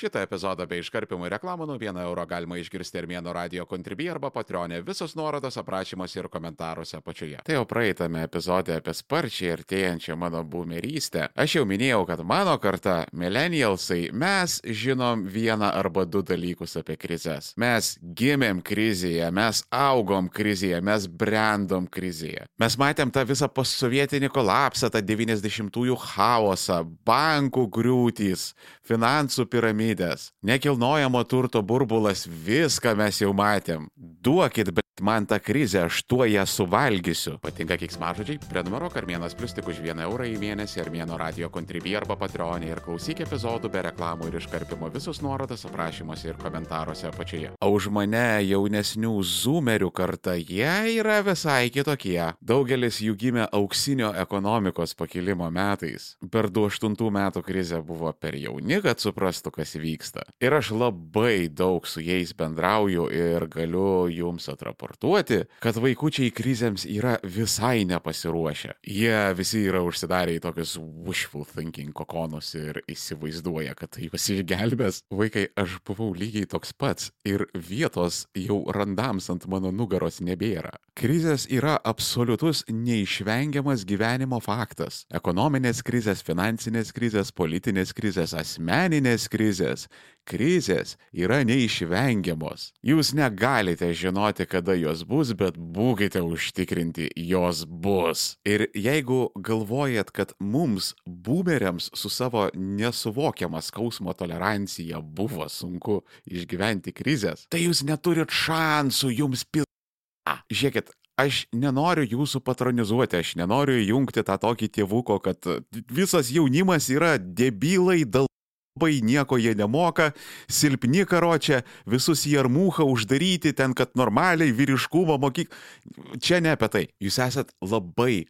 Šitą epizodą bei iškarpimų reklamų nuo 1 euro galima išgirsti Armėno radio kontribį arba patronė. Visos nuorodos aprašymuose ir komentaruose apačioje. Tai jau praeitame epizode apie sparčiai artėjančią mano boomerystę. Aš jau minėjau, kad mano karta, millennialsai, mes žinom vieną arba du dalykus apie krizės. Mes gimėm krizėje, mes augom krizėje, mes brandom krizėje. Mes matėm tą visą postsovietinį kolapsą, tą 90-ųjų chaosą, bankų griūtys, finansų piramidės, nekilnojamo turto burbulas, viską mes jau matėm. Duokit, man tą krizę, aš tuo ją suvalgysiu. Patinka kiksmažodžiai? Prenumeruok Armėnas Plus tik už 1 eurą į mėnesį Armėno radio kontribį arba patronį ir klausyk epizodų be reklamų ir iškarpimo visus nuorodas aprašymuose ir komentaruose apačioje. O už mane jaunesnių zoomerių karta, jie yra visai kitokie. Daugelis jų gimė auksinio ekonomikos pakilimo metais. Per 28 metų krizę buvo per jauni, kad suprastų, kas vyksta. Ir aš labai daug su jais bendrauju ir galiu jums atraportuoti, kad vaikučiai krizėms yra visai nepasiruošę. Jie visi yra užsidarę į tokius wishful thinking kokonus ir įsivaizduoja, kad tai juos išgelbės. Vaikai, aš buvau lygiai toks pats ir vietos jau randams ant mano nugaros nebėra. Krizės yra absoliutus neišvengiamas gyvenimo faktas. Ekonominės krizės, finansinės krizės, politinės krizės, asmeninės krizės. Krizės yra neišvengiamos. Jūs negalite žinoti, kada jos bus, bet būkite užtikrinti, jos bus. Ir jeigu galvojat, kad mums, boomeriams, su savo nesuvokiama skausmo tolerancija buvo sunku išgyventi krizės, tai jūs neturit šansų jums pil... Žiūrėkit, aš nenoriu jūsų patronizuoti, aš nenoriu įjungti tą tokį tėvuko, kad visas jaunimas yra debilai dėl labai nieko jie nemoka, silpni karočią, visus į armūchą uždaryti ten, kad normaliai vyriškumo mokyk. Čia ne apie tai. Jūs esat labai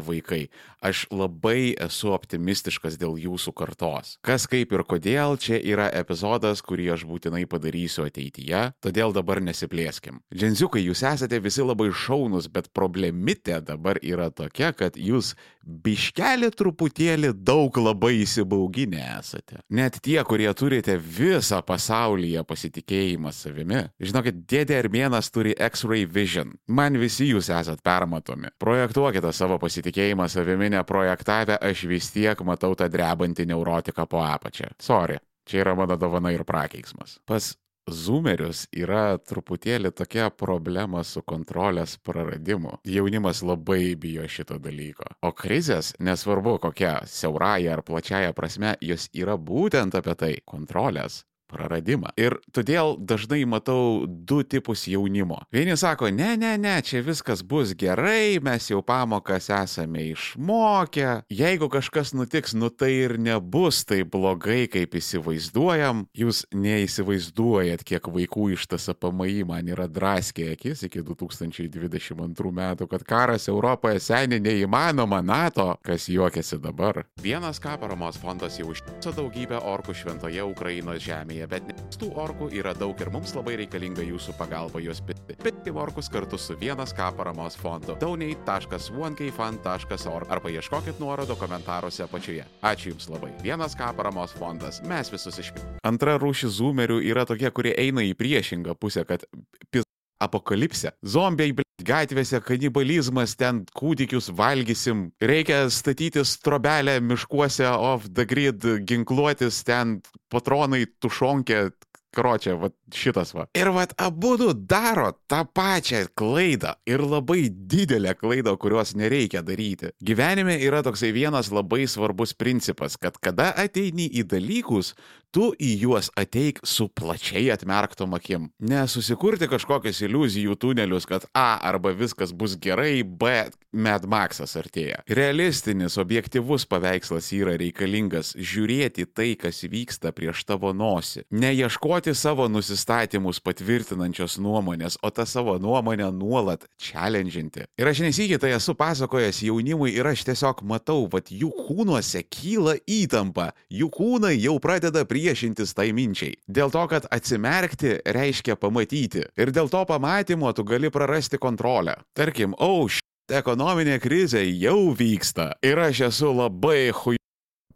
ah, vaikai. Aš labai esu optimistiškas dėl jūsų kartos. Kas kaip ir kodėl, čia yra epizodas, kurį aš būtinai padarysiu ateityje, todėl dabar nesiplėskim. Dženziukai, jūs esate visi labai šaunus, bet problemitė dabar yra tokia, kad jūs biškelį truputėlį daug labai įsibauginę esate. Net tie, kurie turite visą pasaulyje pasitikėjimą savimi. Žinokit, dėdė Armėnas turi X-ray vision. Man visi jūs esat permatomi. Projektuokite savo pasitikėjimą savimi neprojektavę, aš vis tiek matau tą drebantį neurotiką po apačią. Sorry. Čia yra mano dovana ir prakeiksmas. Pas Zoomerius yra truputėlį tokia problema su kontrolės praradimu. Jaunimas labai bijo šito dalyko. O krizės, nesvarbu kokia siauraja ar plačiaja prasme, jos yra būtent apie tai - kontrolės praradimą. Ir todėl dažnai matau du tipus jaunimo. Vieni sako, ne, ne, ne, čia viskas bus gerai, mes jau pamokas esame išmokę, jeigu kažkas nutiks, nu tai ir nebus taip blogai, kaip įsivaizduojam. Jūs neįsivaizduojat, kiek vaikų iš TSPMI man yra draskė akis iki 2022 metų, kad karas Europoje seniai neįmanoma NATO, kas juokiasi dabar. Vienas ką paramos fondas jau užtiso daugybę orkų šventoje Ukrainos žemėje, bet tų orkų yra daug ir mums labai reikalinga jūsų pagalba juos pitti. Pitti orkus kartu su vienas ką paramos fondu. donate.onekfund.org arba ieškokit nuorodo komentaruose apačioje. Ačiū Jums labai. Vienas ką paramos fondas. Mes visus išpirkime. Antra rūšis zoomerių yra tokie, kurie eina į priešingą pusę, kad pis apokalipsė. Zombiai, bl... gatvėse, kanibalizmas, ten kūdikius valgysim. Reikia statyti strobelę miškuose off the grid, ginkluotis ten patronai, tušonkė. Kročia, va šitas va. Ir va abu du daro tą pačią klaidą ir labai didelę klaidą, kurios nereikia daryti. Gyvenime yra toksai vienas labai svarbus principas, kad kada ateini į dalykus, tu į juos ateik su plačiai atmerktom akim. Nesusikurti kažkokius iliuzijų tunelius, kad A arba viskas bus gerai, B Mad Maxas artėja. Realistinis, objektivus paveikslas yra reikalingas žiūrėti tai, kas vyksta prieš tavo nosį. Neieškoti savo nusistatymus patvirtinančios nuomonės, o tą savo nuomonę nuolat challenginti. Ir aš nesikį tai esu pasakojęs jaunimui ir aš tiesiog matau, kad jų kūnuose kyla įtampa, jų kūnai jau pradeda priešintis tai minčiai. Dėl to, kad atsimerkti reiškia pamatyti. Ir dėl to pamatymo tu gali prarasti kontrolę. Tarkim, oh, š... ekonominė krizė jau vyksta. Ir aš esu labai hui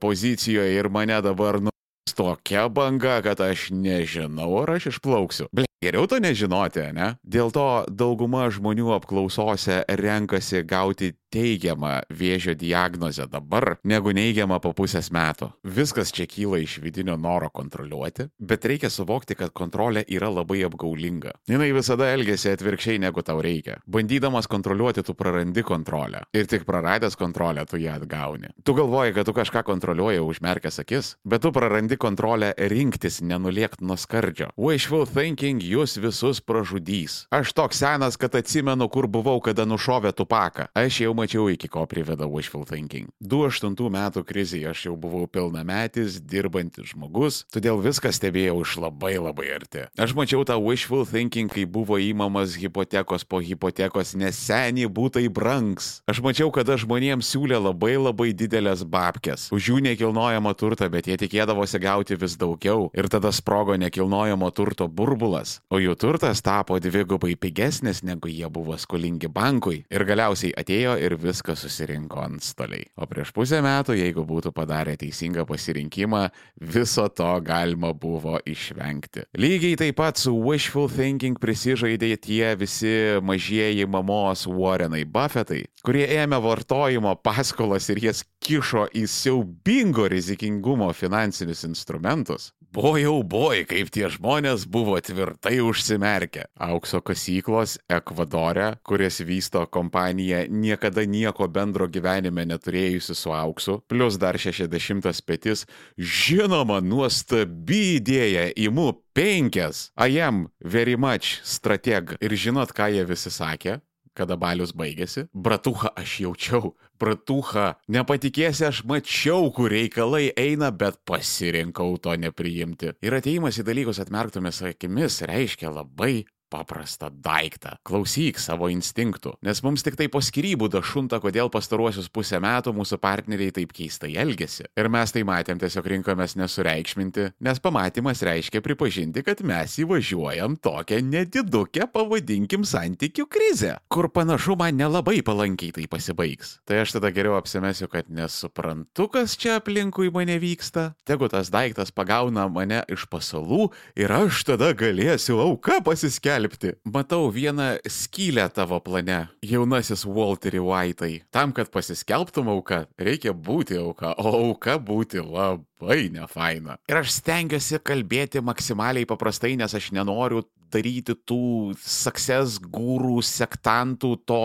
pozicijoje ir mane dabar nu tokia banga, kad aš nežinau, ar aš išplauksiu. Ble, geriau to nežinoti, ne? Dėl to dauguma žmonių apklausose renkasi gauti teigiamą vėžio diagnozę dabar, negu neigiamą po pusės metų. Viskas čia kyla iš vidinio noro kontroliuoti, bet reikia suvokti, kad kontrolė yra labai apgaulinga. Jinai visada elgesi atvirkščiai negu tau reikia. Bandydamas kontroliuoti, tu prarandi kontrolę. Ir tik praradęs kontrolę, tu ją atgauni. Tu galvoji, kad tu kažką kontroliuoji užmerkęs akis, bet tu prarandi kontrolę rinktis, nenuliekt nuo skardžio. Wishful thinking jūs visus pražudys. Aš toks senas, kad atsimenu, kur buvau, kada nušovė tupaką. Aš jau mačiau, iki ko priveda wishful thinking. 2008 metų krizėje aš jau buvau pilnametis, dirbantis žmogus, todėl viską stebėjau iš labai labai arti. Aš mačiau tą wishful thinking, kai buvo įmamas hipotekos po hipotekos, nes seniai būtai brangs. Aš mačiau, kada žmonėms siūlė labai labai didelės babkės. Už jų nekilnojamą turtą, bet jie tikėdavosi gauti vis daugiau ir tada sprogo nekilnojamo turto burbulas, o jų turtas tapo dvigubai pigesnis, negu jie buvo skolingi bankui. Ir galiausiai atėjo ir viską susirinko ant stoliai. O prieš pusę metų, jeigu būtų padarę teisingą pasirinkimą, viso to galima buvo išvengti. Lygiai taip pat su wishful thinking prisižaidė tie visi mažieji mamos Warrenai Buffetai, kurie ėmė vartojimo paskolas ir jas kišo į siaubingo rizikingumo finansinius instrumentus. Bojau boj, kaip tie žmonės buvo tvirtai užsimerkę. Aukso kasyklos Ekvadore, kurias vysto kompanija niekada nieko bendro gyvenime neturėjusi su auksu, plus dar 60 petis, žinoma, nuostabi idėja, imu penkias. I am very much strateg. Ir žinot, ką jie visi sakė? Kada balius baigėsi. Bratuha aš jaučiau, bratuha, nepatikėsi, aš mačiau, kur reikalai eina, bet pasirinkau to nepriimti. Ir ateimas į dalykus atmerktomis akimis reiškia labai paprastą daiktą. Klausyk savo instinktų, nes mums tik tai po skirybų dašunta, kodėl pastaruosius pusę metų mūsų partneriai taip keistai elgesi. Ir mes tai matėm, tiesiog rinkomės nesureikšminti, nes pamatymas reiškia pripažinti, kad mes įvažiuojam tokią nedidukę, pavadinkim, santykių krizę, kur panašu man nelabai palankiai tai pasibaigs. Tai aš tada geriau apsimesiu, kad nesuprantu, kas čia aplinkui mane vyksta. Tegu tas daiktas pagauna mane iš pasalų ir aš tada galėsiu auka pasiskelbti paskelbti. Matau vieną skylę tavo plane, jaunasis Walterį White'ai. Tam, kad pasiskelbtum auka, reikia būti auka, o auka būti labai nefaina. Ir aš stengiuosi kalbėti maksimaliai paprastai, nes aš nenoriu daryti tų success gūrų, sektantų to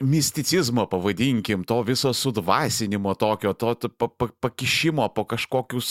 misticizmo, pavadinkim, to viso sudvasinimo tokio, to, to pa, pa, pakišimo po kažkokius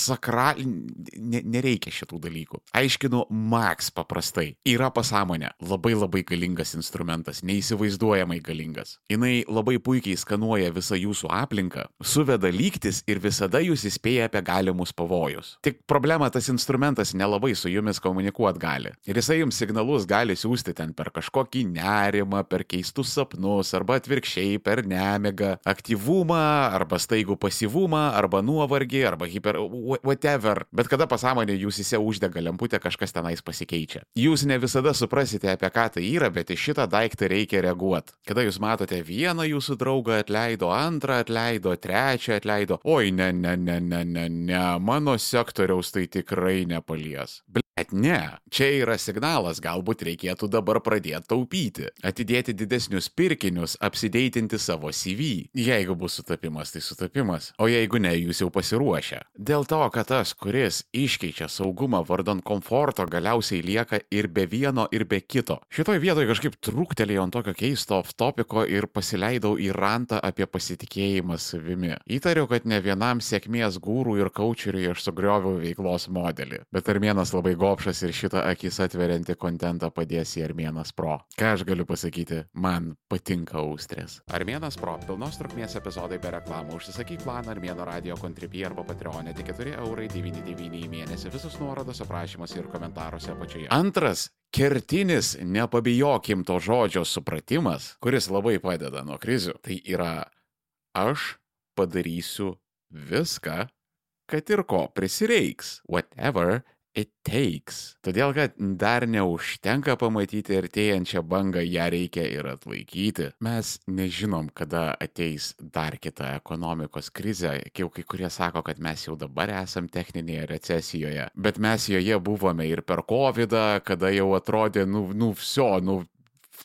sakralinį, ne, nereikia šitų dalykų. Aiškinu, Max paprastai. Yra pasąmonė. Labai labai galingas instrumentas, neįsivaizduojamai galingas. Jis labai puikiai skanuoja visą jūsų aplinką, suveda lygtis ir visada jūs įspėja apie galimus pavojus. Tik problema, tas instrumentas nelabai su jumis komunikuot gali. Ir jisai jums signalus gali siūsti ten per kažkokį nerimą, per keistus sapnus, arba atvirkščiai per nemigą, aktyvumą, arba staigų pasyvumą, arba nuovargį, arba hiper whatever, bet kada pasąmonė jūs įse uždega lemputę, kažkas tenais pasikeičia. Jūs ne visada suprasite, apie ką tai yra, bet į šitą daiktą reikia reaguoti. Kada jūs matote vieną jūsų draugą atleido, antrą atleido, trečią atleido, oi ne, ne, ne, ne, ne, ne, mano sektoriaus tai tikrai nepalies. Bet ne, čia yra signalas, galbūt reikėtų dabar pradėti taupyti, atidėti didesnius pirkinius, apsideitinti savo CV. Jeigu bus sutapimas, tai sutapimas, o jeigu ne, jūs jau pasiruošę. Dėl to, kad tas, kuris iškeičia saugumą vardan komforto, galiausiai lieka ir be vieno, ir be kito. Šitoj vietoje kažkaip trūktelėjau ant tokio keisto off-topiko ir pasileidau į rantą apie pasitikėjimą savimi. Įtariu, kad ne vienam sėkmės gūrų ir kaučeriui aš sugrioviau veiklos modelį. Bet Armėnas labai gopšas ir šitą akis atveriantį kontentą padės į Armėnas Pro. Ką aš galiu pasakyti, man patinka austrės. Armėnas Pro pilnos trukmės epizodai be reklamų. Užsisakyk planą Armėno radio kontribį arba Patreonė tik 4 eurai 99 į mėnesį. Visus nuorodos aprašymuose ir komentaruose apačioje. Antras kertinis, nepabijokim to žodžio supratimas, kuris labai padeda nuo krizių, tai yra aš padarysiu viską, kad ir ko prisireiks. Whatever it takes. Todėl, kad dar neužtenka pamatyti artėjančią bangą, ją reikia ir atlaikyti. Mes nežinom, kada ateis dar kita ekonomikos krizė. Jau kai kurie sako, kad mes jau dabar esam techninėje recesijoje, bet mes joje buvome ir per COVID, kada jau atrodė, nu, nu, viso, nu,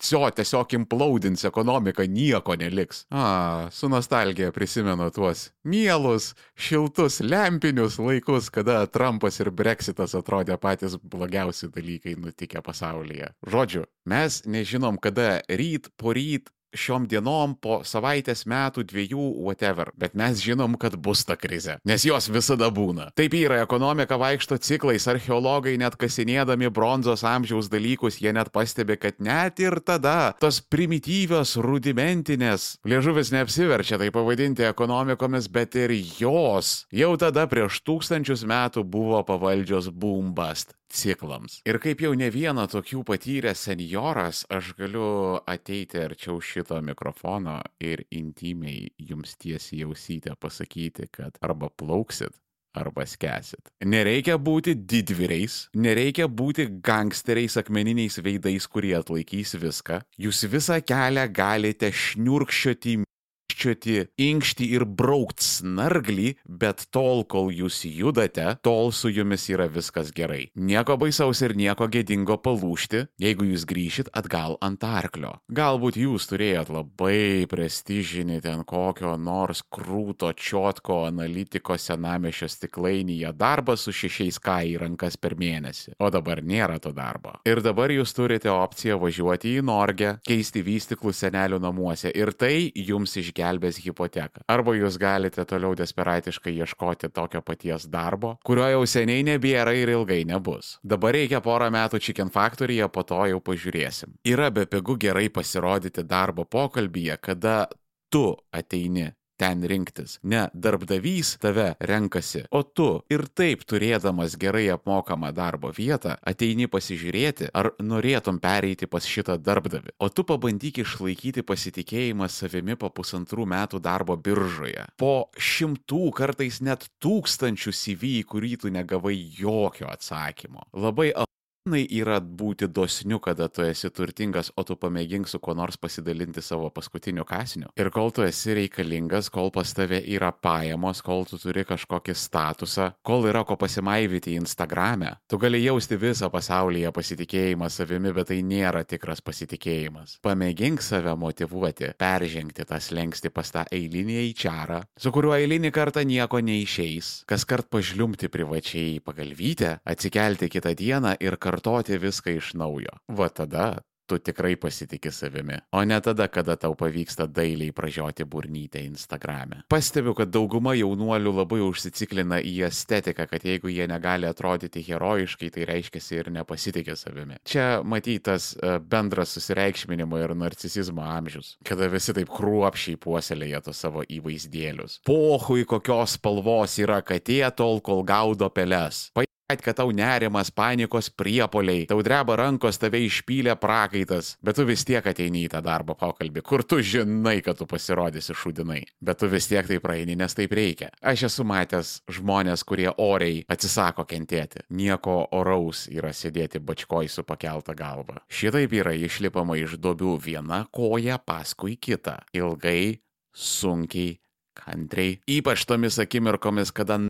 Sio, tiesiog implaudins ekonomiką, nieko neliks. A, su nostalgija prisimenu tuos mielus, šiltus, lempinius laikus, kada Trumpas ir Brexitas atrodė patys blogiausi dalykai nutikę pasaulyje. Žodžiu, mes nežinom, kada ryt, poryt šiom dienom po savaitės, metų, dviejų, whatever. Bet mes žinom, kad bus ta krizė, nes jos visada būna. Taip yra, ekonomika vaikšto ciklais, archeologai net kasinėdami bronzos amžiaus dalykus, jie net pastebi, kad net ir tada tos primityvios, rudimentinės, liežuvis neapsiverčia tai pavadinti ekonomikomis, bet ir jos jau tada prieš tūkstančius metų buvo pavaldžios boom bust ciklams. Ir kaip jau ne vieną tokių patyręs senjoras, aš galiu ateiti arčiau šito mikrofono ir intimiai jums tiesiai jausytę pasakyti, kad arba plauksit, arba skesit. Nereikia būti didvyriais, nereikia būti gangsteriais akmeniniais veidais, kurie atlaikys viską. Jūs visą kelią galite šniurkščioti vaikščioti, inkšti ir braukti snarglį, bet tol, kol jūs judate, tol su jumis yra viskas gerai. Nieko baisaus ir nieko gėdingo palūšti, jeigu jūs grįšit atgal ant arklio. Galbūt jūs turėjot labai prestižinį ten kokio nors krūto čiotko analitiko senamešio stiklainyje darbą su šešiais K į rankas per mėnesį. O dabar nėra to darbo. Ir dabar jūs turite opciją važiuoti į Norgę, keisti vystiklus senelių namuose ir tai jums išgelbės išgelbės hipoteką. Arba jūs galite toliau desperatiškai ieškoti tokio paties darbo, kurio jau seniai nebėra ir ilgai nebus. Dabar reikia porą metų Chicken Factoryje, po to jau pažiūrėsim. Yra bepigu gerai pasirodyti darbo pokalbyje, kada tu ateini ten rinktis. Ne darbdavys tave renkasi, o tu ir taip turėdamas gerai apmokamą darbo vietą ateini pasižiūrėti, ar norėtum pereiti pas šitą darbdavį. O tu pabandyk išlaikyti pasitikėjimą savimi po pusantrų metų darbo biržoje. Po šimtų, kartais net tūkstančių CV, kurį tu negavai jokio atsakymo. Labai yra būti dosniu, kada tu esi turtingas, o tu pamėgink su kuo nors pasidalinti savo paskutiniu kasiniu. Ir kol tu esi reikalingas, kol pas tave yra pajamos, kol tu turi kažkokį statusą, kol yra ko pasimaivyti Instagrame, tu gali jausti visą pasaulyje pasitikėjimą savimi, bet tai nėra tikras pasitikėjimas. Pamėgink save motivuoti, peržengti tą slengsti pas tą eilinį eičarą, su kuriuo eilinį kartą nieko neišeis, kas kart pažliumti privačiai pagalvyti, atsikelti kitą dieną ir kartu kartoti viską iš naujo. Va tada tu tikrai pasitikė savimi, o ne tada, kada tau pavyksta dailiai pražioti burnytę Instagrame. Pastebiu, kad dauguma jaunuolių labai užsiciklina į estetiką, kad jeigu jie negali atrodyti herojiškai, tai reiškia ir nepasitikė savimi. Čia matytas e, bendras susireikšminimo ir narcisizmo amžius, kada visi taip kruopšiai puoselėja tos savo įvaizdėlius. Pohui kokios spalvos yra katė tol, kol gaudo peles kad tau nerimas, panikos priepoliai, tau dreba rankos, tave išpylė prakaitas, bet tu vis tiek ateini į tą darbo pokalbį, kur tu žinai, kad tu pasirodysi šūdinai, bet tu vis tiek tai praeini, nes taip reikia. Aš esu matęs žmonės, kurie oriai atsisako kentėti. Nieko oraus yra sėdėti bačkoj su pakelta galva. Šitaip yra išlipama iš dobių viena koja paskui kitą. Ilgai, sunkiai, kantriai, ypač tomis akimirkomis, kada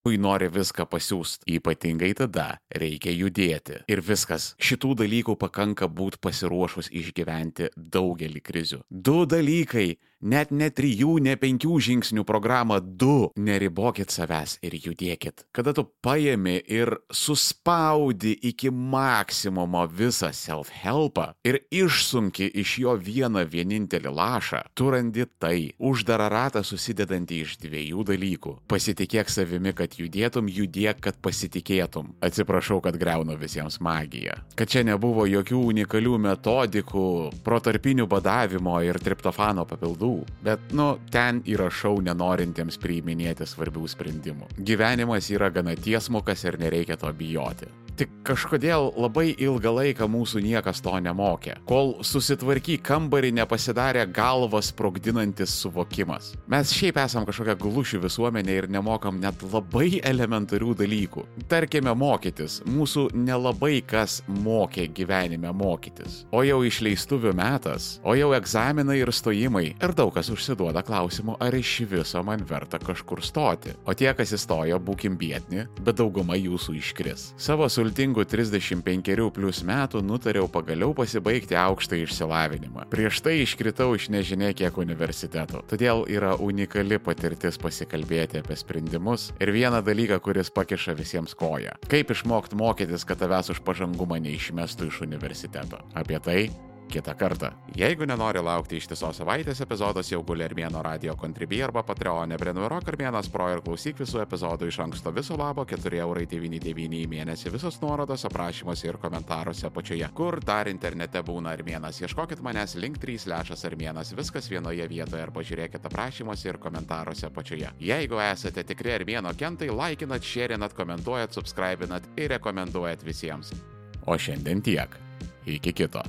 Kai nori viską pasiūsti, ypatingai tada reikia judėti. Ir viskas. Šitų dalykų pakanka būti pasiruošus išgyventi daugelį krizių. Du dalykai net ne trijų, ne penkių žingsnių programą, du. Neribokit savęs ir judėkit. Kada tu paėmi ir suspaudi iki maksimumo visą self-helpą ir išsunki iš jo vieną vienintelį lašą, tu randi tai uždarą ratą susidedantį iš dviejų dalykų. Pasitikėk savimi, kad judėtum, judėk, kad pasitikėtum. Atsiprašau, kad greunu visiems magiją. Kad čia nebuvo jokių unikalių metodikų, protarpinių badavimo ir triptofano papildų tikslų, bet, nu, ten įrašau nenorintiems priiminėti svarbių sprendimų. Gyvenimas yra gana tiesmukas ir nereikia to bijoti. Tik kažkodėl labai ilgą laiką mūsų niekas to nemokė, kol susitvarky kambarį nepasidarė galvas sprogdinantis suvokimas. Mes šiaip esam kažkokia glušių visuomenė ir nemokam net labai elementarių dalykų. Tarkime, mokytis. Mūsų nelabai kas mokė gyvenime mokytis. O jau išleistuvių metas, o jau egzaminai ir stojimai. Ir daug kas užsiduoda klausimu, ar iš viso man verta kažkur stoti. O tie, kas įstojo, būkim biedni, bet dauguma jūsų iškris. Savo sultingų 35 plus metų nutariau pagaliau pasibaigti aukštą išsilavinimą. Prieš tai iškritau iš nežinia kiek universitetų. Todėl yra unikali patirtis pasikalbėti apie sprendimus ir vieną dalyką, kuris pakiša visiems koją. Kaip išmokti mokytis, kad tavęs už pažangumą neišmestų iš universiteto. Apie tai kitą kartą. Jeigu nenori laukti ištisos savaitės epizodas, jau guli Armėno radio kontribį arba Patreonė prenumeruok Armėnas Pro ir klausyk visų epizodų iš anksto viso labo 4,99€ į mėnesį visos nuorodos aprašymuose ir komentaruose apačioje. Kur dar internete būna Armėnas, ieškokit manęs link 3 lešas Armėnas, viskas vienoje vietoje ar pažiūrėkit aprašymuose ir komentaruose apačioje. Jeigu esate tikri Armėno kentai, laikinat, šėrinat, komentuojat, subscribinat ir rekomenduojat visiems. O šiandien tiek. Iki kito.